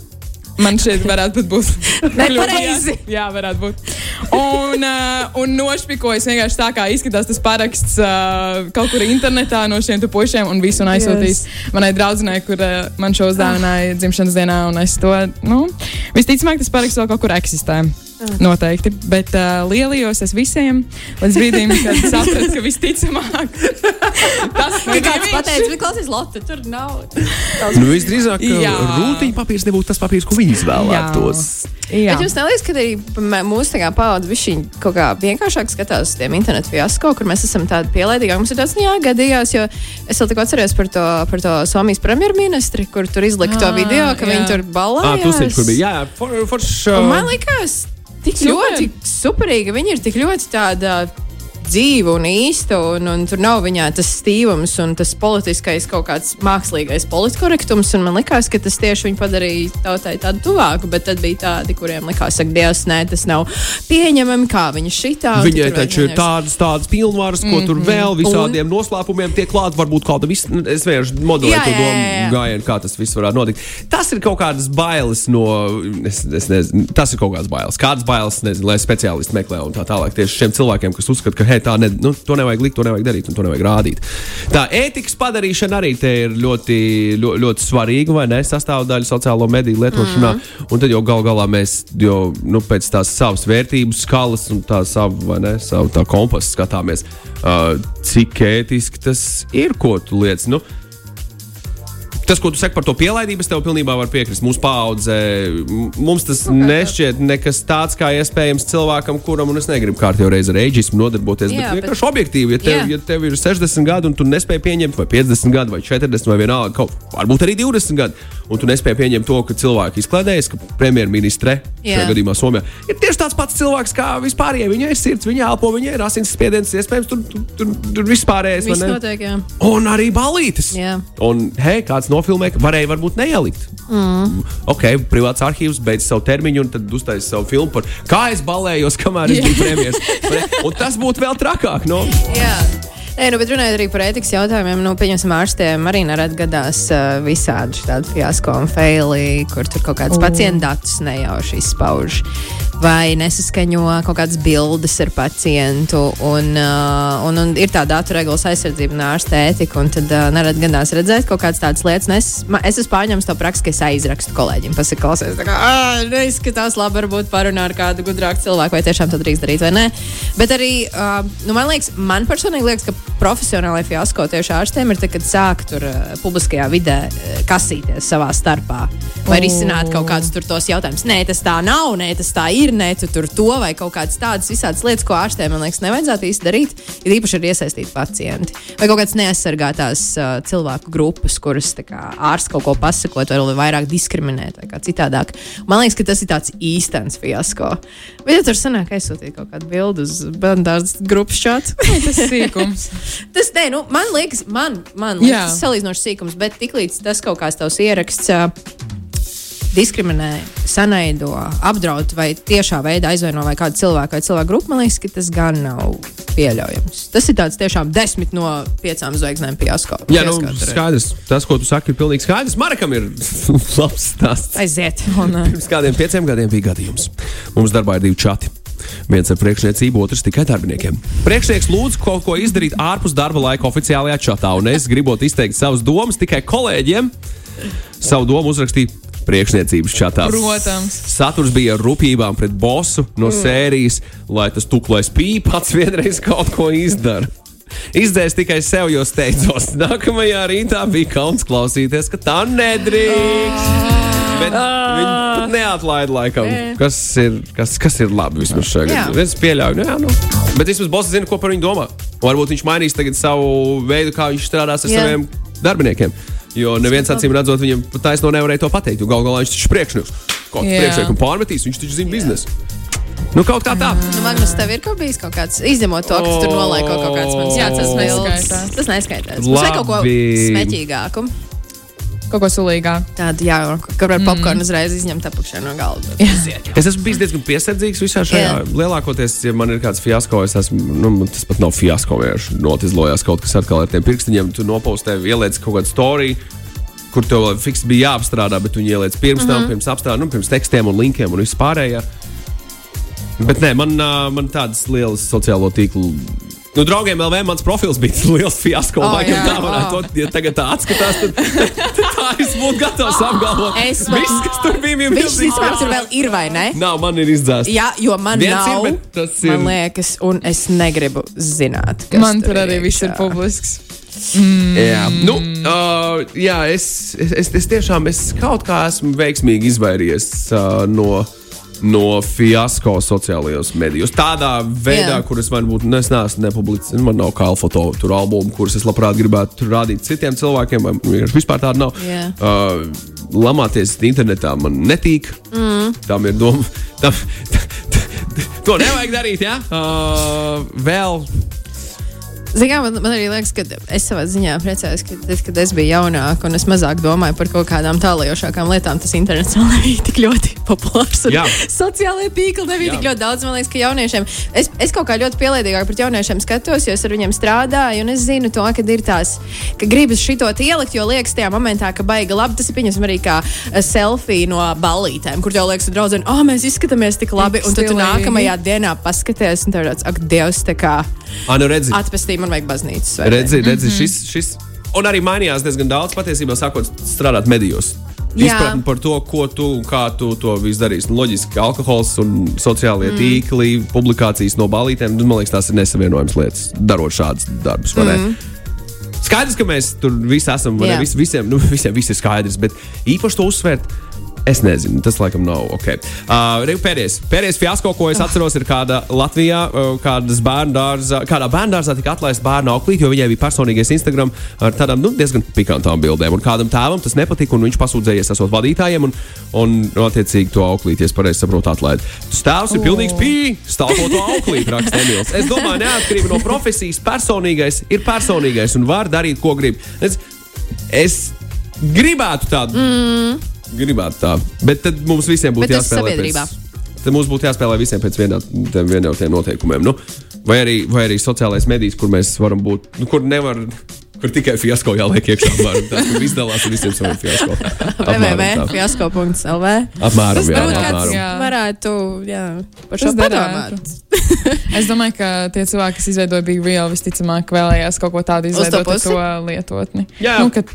Man šeit varētu būt Nepareizi. Jā, varētu būt. Un, uh, un nošpikojas vienkārši tā, kā izskatās tas paraksts uh, kaut kur internetā no šiem pušiem un visu un aizsūtīs yes. manai draudzenei, kur uh, man šo uzdāvināja dzimšanas dienā. Un es to, nu, visticamāk, tas paraksts vēl kaut kur eksistē. Noteikti. Bet uh, lielajos es visiem līdz brīdim, kad sapratu, ka visticamāk tas nebija kāds pateica, bet klausies, Lotte, tur nav. Nu, visdrīzāk, Jā. rūtiņpapīrs nebūtu tas papīrs, ko viņi izvēlētos. Jā. Bet jums neliekas, ka arī mūsu paudze kaut kā vienkāršāk skatās uz tiem internetu fiasko, kur mēs esam tādi pielaidīgāki. Mums ir tāds, nu jā, gadījās, jo es vēl tikko atceros par to, par to Somijas premjerministri, kur tur izlika to Ā, video, ka jā. viņi tur Ah, balājās. tu kur bija. Jā, for, forš, Un man liekas, tik Super. ļoti superīgi. Viņi ir tik ļoti tāda dzīva un īsta, un, un tur nav viņā tas stīvums un tas politiskais kaut kāds mākslīgais politkorektums. un Man liekas, ka tas tieši viņu padarīja tautai tādu tuvāku, bet tad bija tādi, kuriem likās, ka Dievs, nē, tas nav pieņemami, kā viņa šitā. un Viņai taču ir tādas, tādas pilnvaras, ko tur vēl visādiem noslēpumiem tiek klāta. Varbūt kāda vis, es vienkārši modelēju to domu gājienu, kā tas viss varētu notikt. Tas ir kaut kādas bailes no, es, es nezinu, tas ir kaut kādas bailes. Kādas bailes, nezinu, lai speciālisti meklē un tā tālāk. Tieši šiem cilvēkiem, kas uzskata, ka, hei, tā ne, nu, to nevajag likt, to nevajag darīt un to nevajag rādīt. Tā ētikas padarīšana arī te ir ļoti, ļoti, ļoti svarīga, vai ne? Sastāvdaļa sociālo mediju lietošanā. Mm. Un tad jau gal galā mēs jau nu, pēc tās savas vērtības skalas un tā savu, ne, savu tā kompasu skatāmies, uh, cik ētiski tas ir, ko tu liec. Nu, Tas, ko tu saki par to pielaidību, es tev pilnībā varu piekrist. Mūsu paudze, mums tas nešķiet nekas tāds kā iespējams cilvēkam, kuram, un es negribu kārtībā reizi ar eģismu nodarboties, Jā, bet bet- vienkārši objektīvi, ja tev, Jā. ja tev ir 60 gadi un tu nespēji pieņemt, vai 50 gadi, vai 40, vai vienalga, kaut, varbūt arī 20 gadi, un tu nespēji pieņemt to, ka cilvēki izklaidējas, ka premjerministre šajā Jā. gadījumā Somijā ir tieši tāds pats cilvēks kā vispārējie. Viņai ir sirds, viņa elpo, viņai ir asins spiediens, iespējams, tur, tur, tur, tur vispārējais. Viss notiek, jā. Un arī balītis. Jā. Un, hei, kāds nofilmē, varēja varbūt neielikt. Mm. Ok, privāts arhīvs beidz savu termiņu, un tad uztaisīs savu filmu par kā es balējos, kamēr es biju premjerministrs. Un tas būtu vēl trakāk. No? Jā. Nē, nu, bet runājot arī par ētikas jautājumiem, nu, pieņemsim, ārstiem arī nerad gadās uh, visādi tādi fiasko un faili, kur tur kaut kāds pacienta datus nejauši izpauž. Vai nesaskaņo kaut kādas bildes ar pacientu, un, uh, un, un ir tā datu regulas aizsardzība un ārsta ētika. Un tad uh, nerad gadās redzēt kaut kādas tādas lietas. Es, ma- es esmu pārņēmis to praksi, ka es aizrakstu kolēģiem, pasaku, klausies, tā kā "Ā, neizskatās labi, varbūt parunā ar kādu gudrāku cilvēku, vai tiešām to drīkst darīt vai nē. Bet arī, uh, nu, man liekas, man personīgi liekas, ka profesionālai fiasko tieši ārstiem ir tad, kad sāk tur uh, publiskajā vidē uh, kasīties savā starpā. Vai risināt kaut kādus tur tos jautājumus. Nē, tas tā nav, nē, tas tā ir, tu tur to vai kaut kādas tādas visādas lietas, ko ārstiem, man liekas, nevajadzētu īsti darīt. Ir īpaši ir iesaistīti pacienti. Vai kaut kādas neaizsargātās uh, cilvēku grupas, kuras kā, ārsts kaut ko pasakot, vai vairāk diskriminēt, vai kā citādāk. Man liekas, ka tas ir tāds īstenis fiasko. Vai ja tur sanāk aizsūtīt kaut kādu bildi uz bērnu grupas čatu? Tas ir sīkums. Tas nē, nu, man liekas, man, man liekas, tas salīdzinoši sīkums, bet tiklīdz tas kaut kāds tavs ieraksts. ā, Diskriminē, sanaido, apdraud vai tiešā veidā aizvaino vai kādu cilvēku vai cilvēku grupu, man liekas, ka tas gan nav pieļaujams. Tas ir tāds tiešām desmit no piecām zvaigznēm fiasko. Jā, nu, skaidrs. Tas, ko tu saki, ir pilnīgi skaidrs. Marakam ir labs stāsts. Aiziet. Pirms kādiem pieciem gadiem bija gadījums. Mums darbā ir divi čati. Viens ar priekšniecību, otrs tikai darbiniekiem. Priekšnieks lūdz kaut ko izdarīt ārpus darba laika oficiālajā čatā, un es gribot izteikt savas domas tikai kolēģiem. Savu domu uzrakstīju priekšniecības čatā. Protams. Saturs bija ar rupjībām pret bosu no mm. sērijas, lai tas tuklais pīpats vienreiz kaut ko izdara. Izdzēs tikai sev, jo steidzos. Nākamajā rītā bija kauns klausīties, ka tā nedrīkst. Bet viņi pat neatlaida laikam. Kas ir, kas, kas ir labi vismaz šajā Jā. gadījumā? Es pieļauju, nu, jā, nu. Bet vismaz boss zina, ko par viņu domā. Varbūt viņš mainīs tagad savu veidu, kā viņš strādās ar Jā. saviem darbiniekiem. Jo neviens acīm redzot, viņam taisno nevarēja to pateikt. Galu galā viņš taču priekšnieks. Kaut Jā. priekšnieks pārmetīs, viņš taču zina biznesu. Nu, kaut kā tā. Nu, Magnus, tev ir kaut bijis kaut kāds, izņemot to, kas tur nolaiko kaut kāds mans Jā, tas bildes. neskaitās. Tas neskaitās. Mums vajag kaut ko smeķīgāku. Kaut ko sulīgāk. Tādu, jā, kur var popkornu uzreiz izņemt apakšā no galda. Es esmu bijis diezgan piesardzīgs visā šajā. Jā. Lielākoties, ja man ir kāds fiasko, es esmu, nu, tas pat nav fiasko, vienkārši notizlojās kaut kas atkal ar tiem pirkstiņiem. Tu nopostē, ieliec kaut kādu storiju. Kur tev vēl fiks bija jāapstrādā, bet viņi ieliec pirms tam, mm -hmm. pirms apstrādājuma, nu, pirms tekstiem un linkiem un vispārējā. Bet nē, man, man tādas lielas sociālo tīklu. Nu, draugiem LV mans profils bija liels fiasko. Oh, jā, tā varētu būt. Ja tagad tā atskatās, tad, tad tā es būtu gatavs apgalvot. Es- Viss, kas tur bija, bija Viņš milzīgs vispār tur vēl ir, vai ne? Nav, man ir izdzēsts. Jā, jo man Viens nav. ir, tas ir- Man liekas, un es negribu zināt, kas Man tur arī viss ir publisks. Jā, nu, uh, jā es, es, es, es tiešām es kaut kā esmu veiksmīgi izvairījies uh, no. No fiasko sociālajos medijos. Tādā veidā, Jā. kuras man būtu, nu, es neesmu nepublicējis. Man nav kā foto, tur albumu, kurus es labprāt gribētu rādīt citiem cilvēkiem, vai vienkārši vispār tāda nav. Jā. Uh, lamāties internetā man netīk. Mm. Tam ir doma. Tam, to nevajag darīt, jā. Uh, vēl Zinām, man, man arī liekas, ka es savā ziņā priecājos, ka tad, kad es biju jaunāka un es mazāk domāju par kaut kādām tālajošākām lietām, tas internets vēl nebija tik ļoti populārs. un Jā. Sociālajie tīkli nebija Jā. tik ļoti daudz. Man liekas, ka jauniešiem, es, es kaut kā ļoti pielīdzīgāk pret jauniešiem skatos, jo es ar viņiem strādāju, un es zinu to, ka ir tās, ka gribas šito ielikt, jo liekas tajā momentā, ka baiga labi. Tas ir pieņemsim arī kā selfija no ballītēm, kur jau liekas, draugi, oh, mēs izskatāmies tik labi, un tad tu Stilīgi. nākamajā dienā paskaties, un tur ir tāds, ak, Dievs, tā kā Anu redzi. atpestī man vajag baznīcas. Redzi, redzi mm -hmm. šis, šis. Un arī mainījās diezgan daudz, patiesībā, sākot strādāt medijos. Jā. Izpratne par to, ko tu un kā tu to visu darīsi. Nu, loģiski, ka alkohols un sociālie mm. tīkli, publikācijas no balītēm, nu, man liekas, tās ir nesavienojamas lietas, darot šādus darbus. Mm. Skaidrs, ka mēs tur visi esam, ne? Vis, visiem, nu, visiem viss ir skaidrs, bet īpaši to uzsvērt. Es nezinu, tas laikam nav ok. Uh, pēdējais, pēdējais fiasko, ko es atceros, ir kāda Latvijā, uh, kādas bērnu dārzā, kādā bērnu dārzā tika atlaista bērnu auklīt, jo viņai bija personīgais Instagram ar tādām nu, diezgan pikantām bildēm. Un kādam tēvam tas nepatika, un viņš pasūdzējies esot vadītājiem, un, un nu, attiecīgi to auklīt, ja es pareizi saprotu, atlaid. Tas tēvs ir pilnīgs pī, stāvot to auklīt, raksta Emīls. Es domāju, neatkarīgi no profesijas, personīgais ir personīgais un var darīt, ko grib. Es, es gribētu tādu. Mm. Gribētu tā. Bet tad mums visiem būtu jāspēlē. sabiedrībā. Pēc, tad mums būtu jāspēlē visiem pēc vienā, tiem vienotiem noteikumiem. Nu? Vai, arī, vai arī sociālais medijs, kur mēs varam būt, nu, kur nevar. Kur tikai fiasko jāliek iekšā. Var, tas, kur izdalās ar visiem saviem fiasko. Apmēram tā. www.fiasko.lv. Apmēram, jā, Varbūt kāds, apmēram. jā. varētu jā, par šo padomāt. Es domāju, ka tie cilvēki, kas izveidoja Big Real, visticamāk vēlējās kaut ko tādu izveidot ar to lietotni. Jā. Nu, ka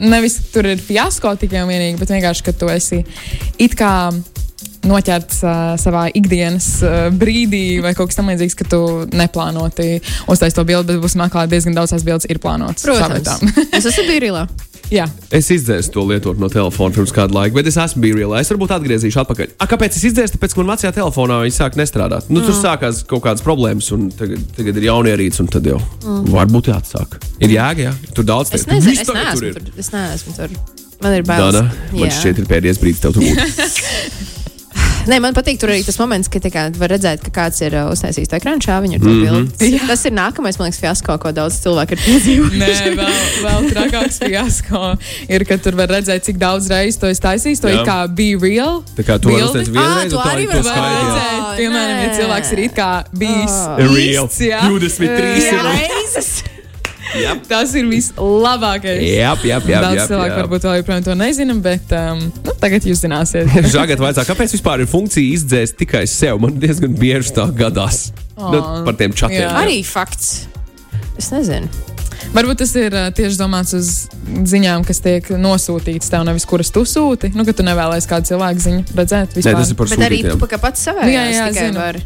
nevis tur ir fiasko tikai un vienīgi, bet vienkārši, ka tu esi it kā noķerts uh, savā ikdienas uh, brīdī vai kaut kas tamlīdzīgs, ka tu neplānoti uztaisīt to bildi, bet būs meklēt diezgan daudz tās bildes ir plānotas. Protams. Es esmu Birila. Jā, Es izdzēsu to lietot no telefona pirms kāda laika, bet es esmu bijis reāli. Es varbūt atgriezīšu atpakaļ. A, kāpēc es izdzēsu? Tāpēc, ka man vecajā telefonā viņi sāk nestrādāt. Nu, tur Mm. sākās kaut kādas problēmas, un tagad, tagad ir jaunierīts, un tad jau Mm. varbūt jāatsāk. Ir jēga, jā. Tur daudz nezinu, Viss es neesmu tur ir. tur. Es neesmu tur. Man ir bail. Dana, man šķiet, ir pēdējais brīdis tev tur būt. Nē, man patīk tur arī tas moments, ka tā kā var redzēt, ka kāds ir uh, uztaisījis to ekrānu šāviņu ar to Mhm. bildi. Tas ir nākamais, man liekas, fiasko, ko daudz cilvēku ir piedzīvojuši. Nē, vēl, vēl trakāks fiasko ir, ka tur var redzēt, cik daudz reizes to es taisīju. To Jā. ir kā be real. Tā kā vari bildi. uztaisīt vienreiz, un tā arī ir to Var redzēt, piemēram, ja cilvēks ir it kā bijis Real. īsts, jā. 23 Jā, reizes. Tas ir vislabākais. Jā, jā, jā. Daudz jā, cilvēku jā. varbūt vēl joprojām to nezina, bet um, nu, tagad jūs zināsiet. Žagat vajadzā, kāpēc vispār ir funkcija izdzēst tikai sev? Man diezgan bieži tā gadās. Nu, Ā, par tiem čatiem. jā. Arī fakts. Es nezinu. Varbūt tas ir uh, tieši domāts uz ziņām, kas tiek nosūtītas tev, nevis kuras tu sūti. Nu, ka tu nevēlies kādu cilvēku ziņu redzēt. Nē, Vispār. tas ir par Bet arī tu pats savai. Jā, jā, zinu. Var.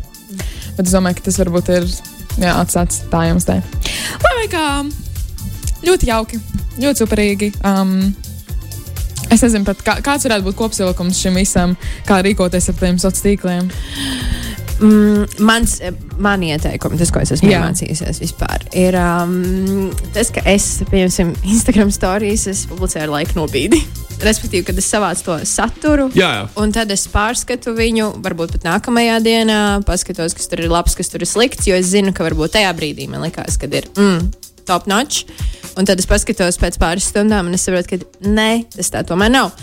Bet es domāju, ka tas varbūt ir jā, atstāts tā jums te. Lai vai kā ļoti jauki, ļoti superīgi. Um, es nezinu, pat, kā, kāds varētu būt kopsavilkums šim visam, kā rīkoties ar tiem sociāliem tīkliem. Mm, mans, eh, man ieteikumi, tas, ko es esmu Jā. mācījusies vispār, ir um, tas, ka es, piemēram, Instagram stāstījos, es publicēju ar laika nobīdi. Respektīvi, kad es savācu to saturu, Jā, jā. un tad es pārskatu viņu, varbūt pat nākamajā dienā, paskatos, kas tur ir labs, kas tur ir slikts, jo es zinu, ka varbūt tajā brīdī man likās, ka ir mm, top notch. Un tad es paskatos pēc pāris stundām, un es saprotu, ka nē, tas tā tomēr nav.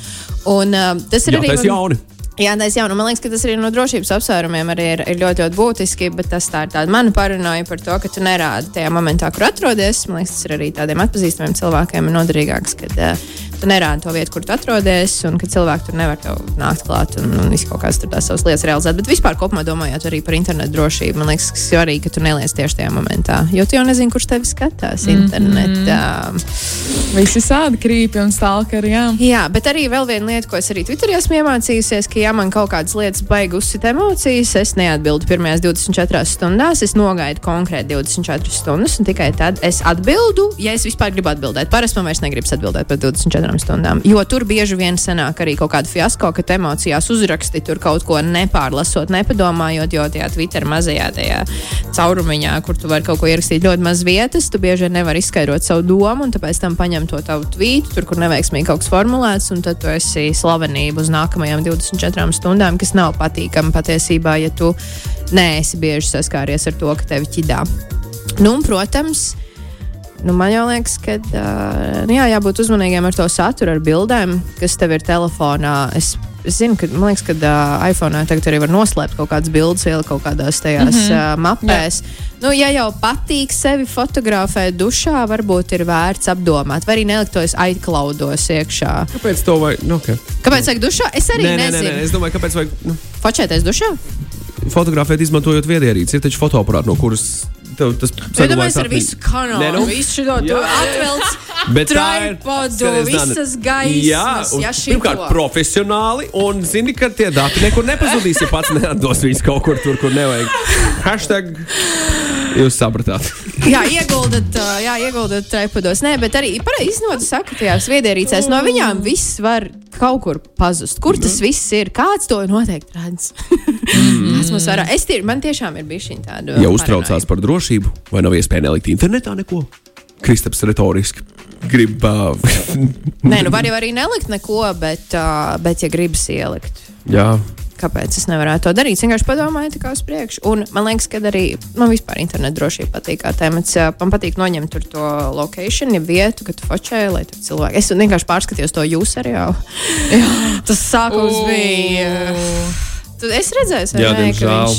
Un, uh, tas ir Jā, arī. tas ir jauni. Jā, tas jau, man liekas, ka tas arī no drošības apsvērumiem arī ir, ir ļoti, ļoti būtiski, bet tas tā ir tāda mana paranoja par to, ka tu nerādi tajā momentā, kur atrodies. Man liekas, tas ir arī tādiem atpazīstamiem cilvēkiem noderīgāks, kad uh, tu nerādi to vietu, kur tu atrodies, un ka cilvēki tur nevar nākt klāt un, un visu kaut kādas tās savas lietas realizēt. Bet vispār kopumā domājot arī par internetu drošību, man liekas, ka svarīgi, ka tu neliec tieši tajā momentā, jo tu jau nezini, kurš tevi skatās Mhm. internetā. Visi sādi krīpi un stalkeri. Jā. Jā, bet arī vēl viena lieta, ko es arī Twitterī esmu iemācījusies, ka, ja man kaut kādas lietas baigas uzsit emocijas, es neatbildu pirmajās 24 stundās, es nogaidu konkrēti 24 stundas, un tikai tad es atbildu, ja es vispār gribu atbildēt. Parasti man vairs negribas atbildēt par 24 stundām, jo tur bieži vien sanāk arī kaut kāda fiasko, ka te emocijās uzraksti tur kaut ko nepārlasot, nepadomājot, jo tajā Twitter mazajā tajā caurumiņā, kur tu vari kaut ko ierakstīt ļoti maz vietas, tu bieži vien nevari izskaidrot savu domu, un tāpēc tam paņem to tavu tvītu, tur, kur neveiksmīgi kaut kas formulēts, un tad tu esi slavenība uz nākamajām 24 stundām, kas nav patīkami patiesībā, ja tu neesi bieži saskāries ar to, ka tevi ķidā. Nu, un, protams, Nu, man liekas, ka uh, nu, jā, jābūt uzmanīgiem ar to saturu, ar bildēm, kas tev ir telefonā. Es, es zinu, ka, man liekas, ka uh, iPhone tagad arī var noslēpt kaut kādas bildes, ielikt kaut kādās tajās mm -hmm. uh, mapēs. Jā. Nu, ja jau patīk sevi fotografēt dušā, varbūt ir vērts apdomāt, vai arī nelikt to iCloudos iekšā. Kāpēc to vajag? Nu, okay. Kāpēc vajag dušā? Es arī Nē, nē, nē, nezinu. nē, es domāju, kāpēc vajag nu, Fočēties dušā? fotografēt, izmantojot viedierīci. Ir taču fotoaparāti, no kuras tev tas Iedomājieties ar atmiņ- visu kanālu, Nē, nu, visu šo jā. atvelc. Bet tā ir Tripodu, visas gaismas, Jā, un ja šito. pirmkārt, profesionāli. Un zini, ka tie dati nekur nepazudīs, ja pats neatdos viņus kaut kur tur, kur nevajag. Hashtag jūs sapratāt. Jā, ieguldat, jā, ieguldat tripodos. Nē, bet arī pareizi iznāca saka, tajās viedierīcēs no viņām viss var kaut kur pazust. Kur tas viss ir? Kāds to noteikti redz? Tas mums vērā. Es tie, man tiešām ir bijis šī tāda. Ja uztraucās par drošību, vai nav iespēja nelikt internetā neko? Kristaps retoriski grib. Uh, Nē, nu var jau arī nelikt neko, bet, uh, bet ja gribas ielikt. jā, Kāpēc es nevarētu to darīt? Es vienkārši padomāju, kā uz priekšu. Un man liekas, ka arī man vispār internetu drošība patīk. Jā, Man patīk noņemt tur to lokāciju, ja vietu, kad tu fočēji, lai tur cilvēki. Es vienkārši pārskatījos to jūsu seriālu. Tas sākums bija. Tu, es redzēju, Jā, ne, ka viņš.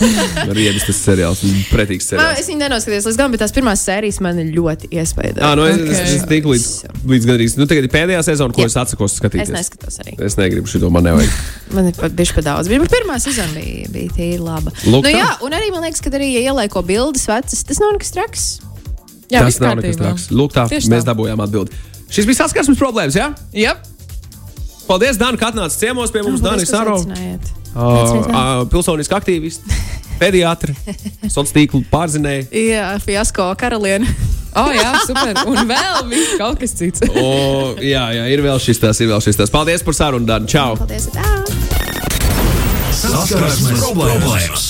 riedas tas seriāls, pretīgs Man, seriāls. es viņu nenoskatījos līdz galam, bet tās pirmās sērijas man ļoti iespaidoja. Ah, nu, es, Ok. es, es tiku līdz, līdz gandrīz. Nu, tagad ir pēdējā sezona, ko Jā. es atsakos Es skatīties. neskatos arī. Es negribu šo, man nevajag. Man ir pat bijuši pa daudz. Bet pirmā sezona bija, bija tīri laba. Lūk nu, tā. jā, un arī man liekas, ka arī, ja ielieko bildes vecas, tas nav nekas traks. Jā, Tas nav nekas traks. Lūk, tā Tieši tā. mēs dabūjām atbildi. Šis bija saskarsmes problēmas, jā? Yep. Paldies, Dāna, ka atnāci ciemos pie mums. Dāna Saro, Saro. pilsoniski aktīvisti, pediatri, sociālo tīklu pārzinēji. Jā, fiasko karaliene. Oh, jā, super. Un vēl viss kaut kas cits. O, jā, jā, ir vēl šis tas, ir vēl šis tas. Paldies par sarunu, Dāna. Čau! Paldies! Tā. Saskarsmes problēmas!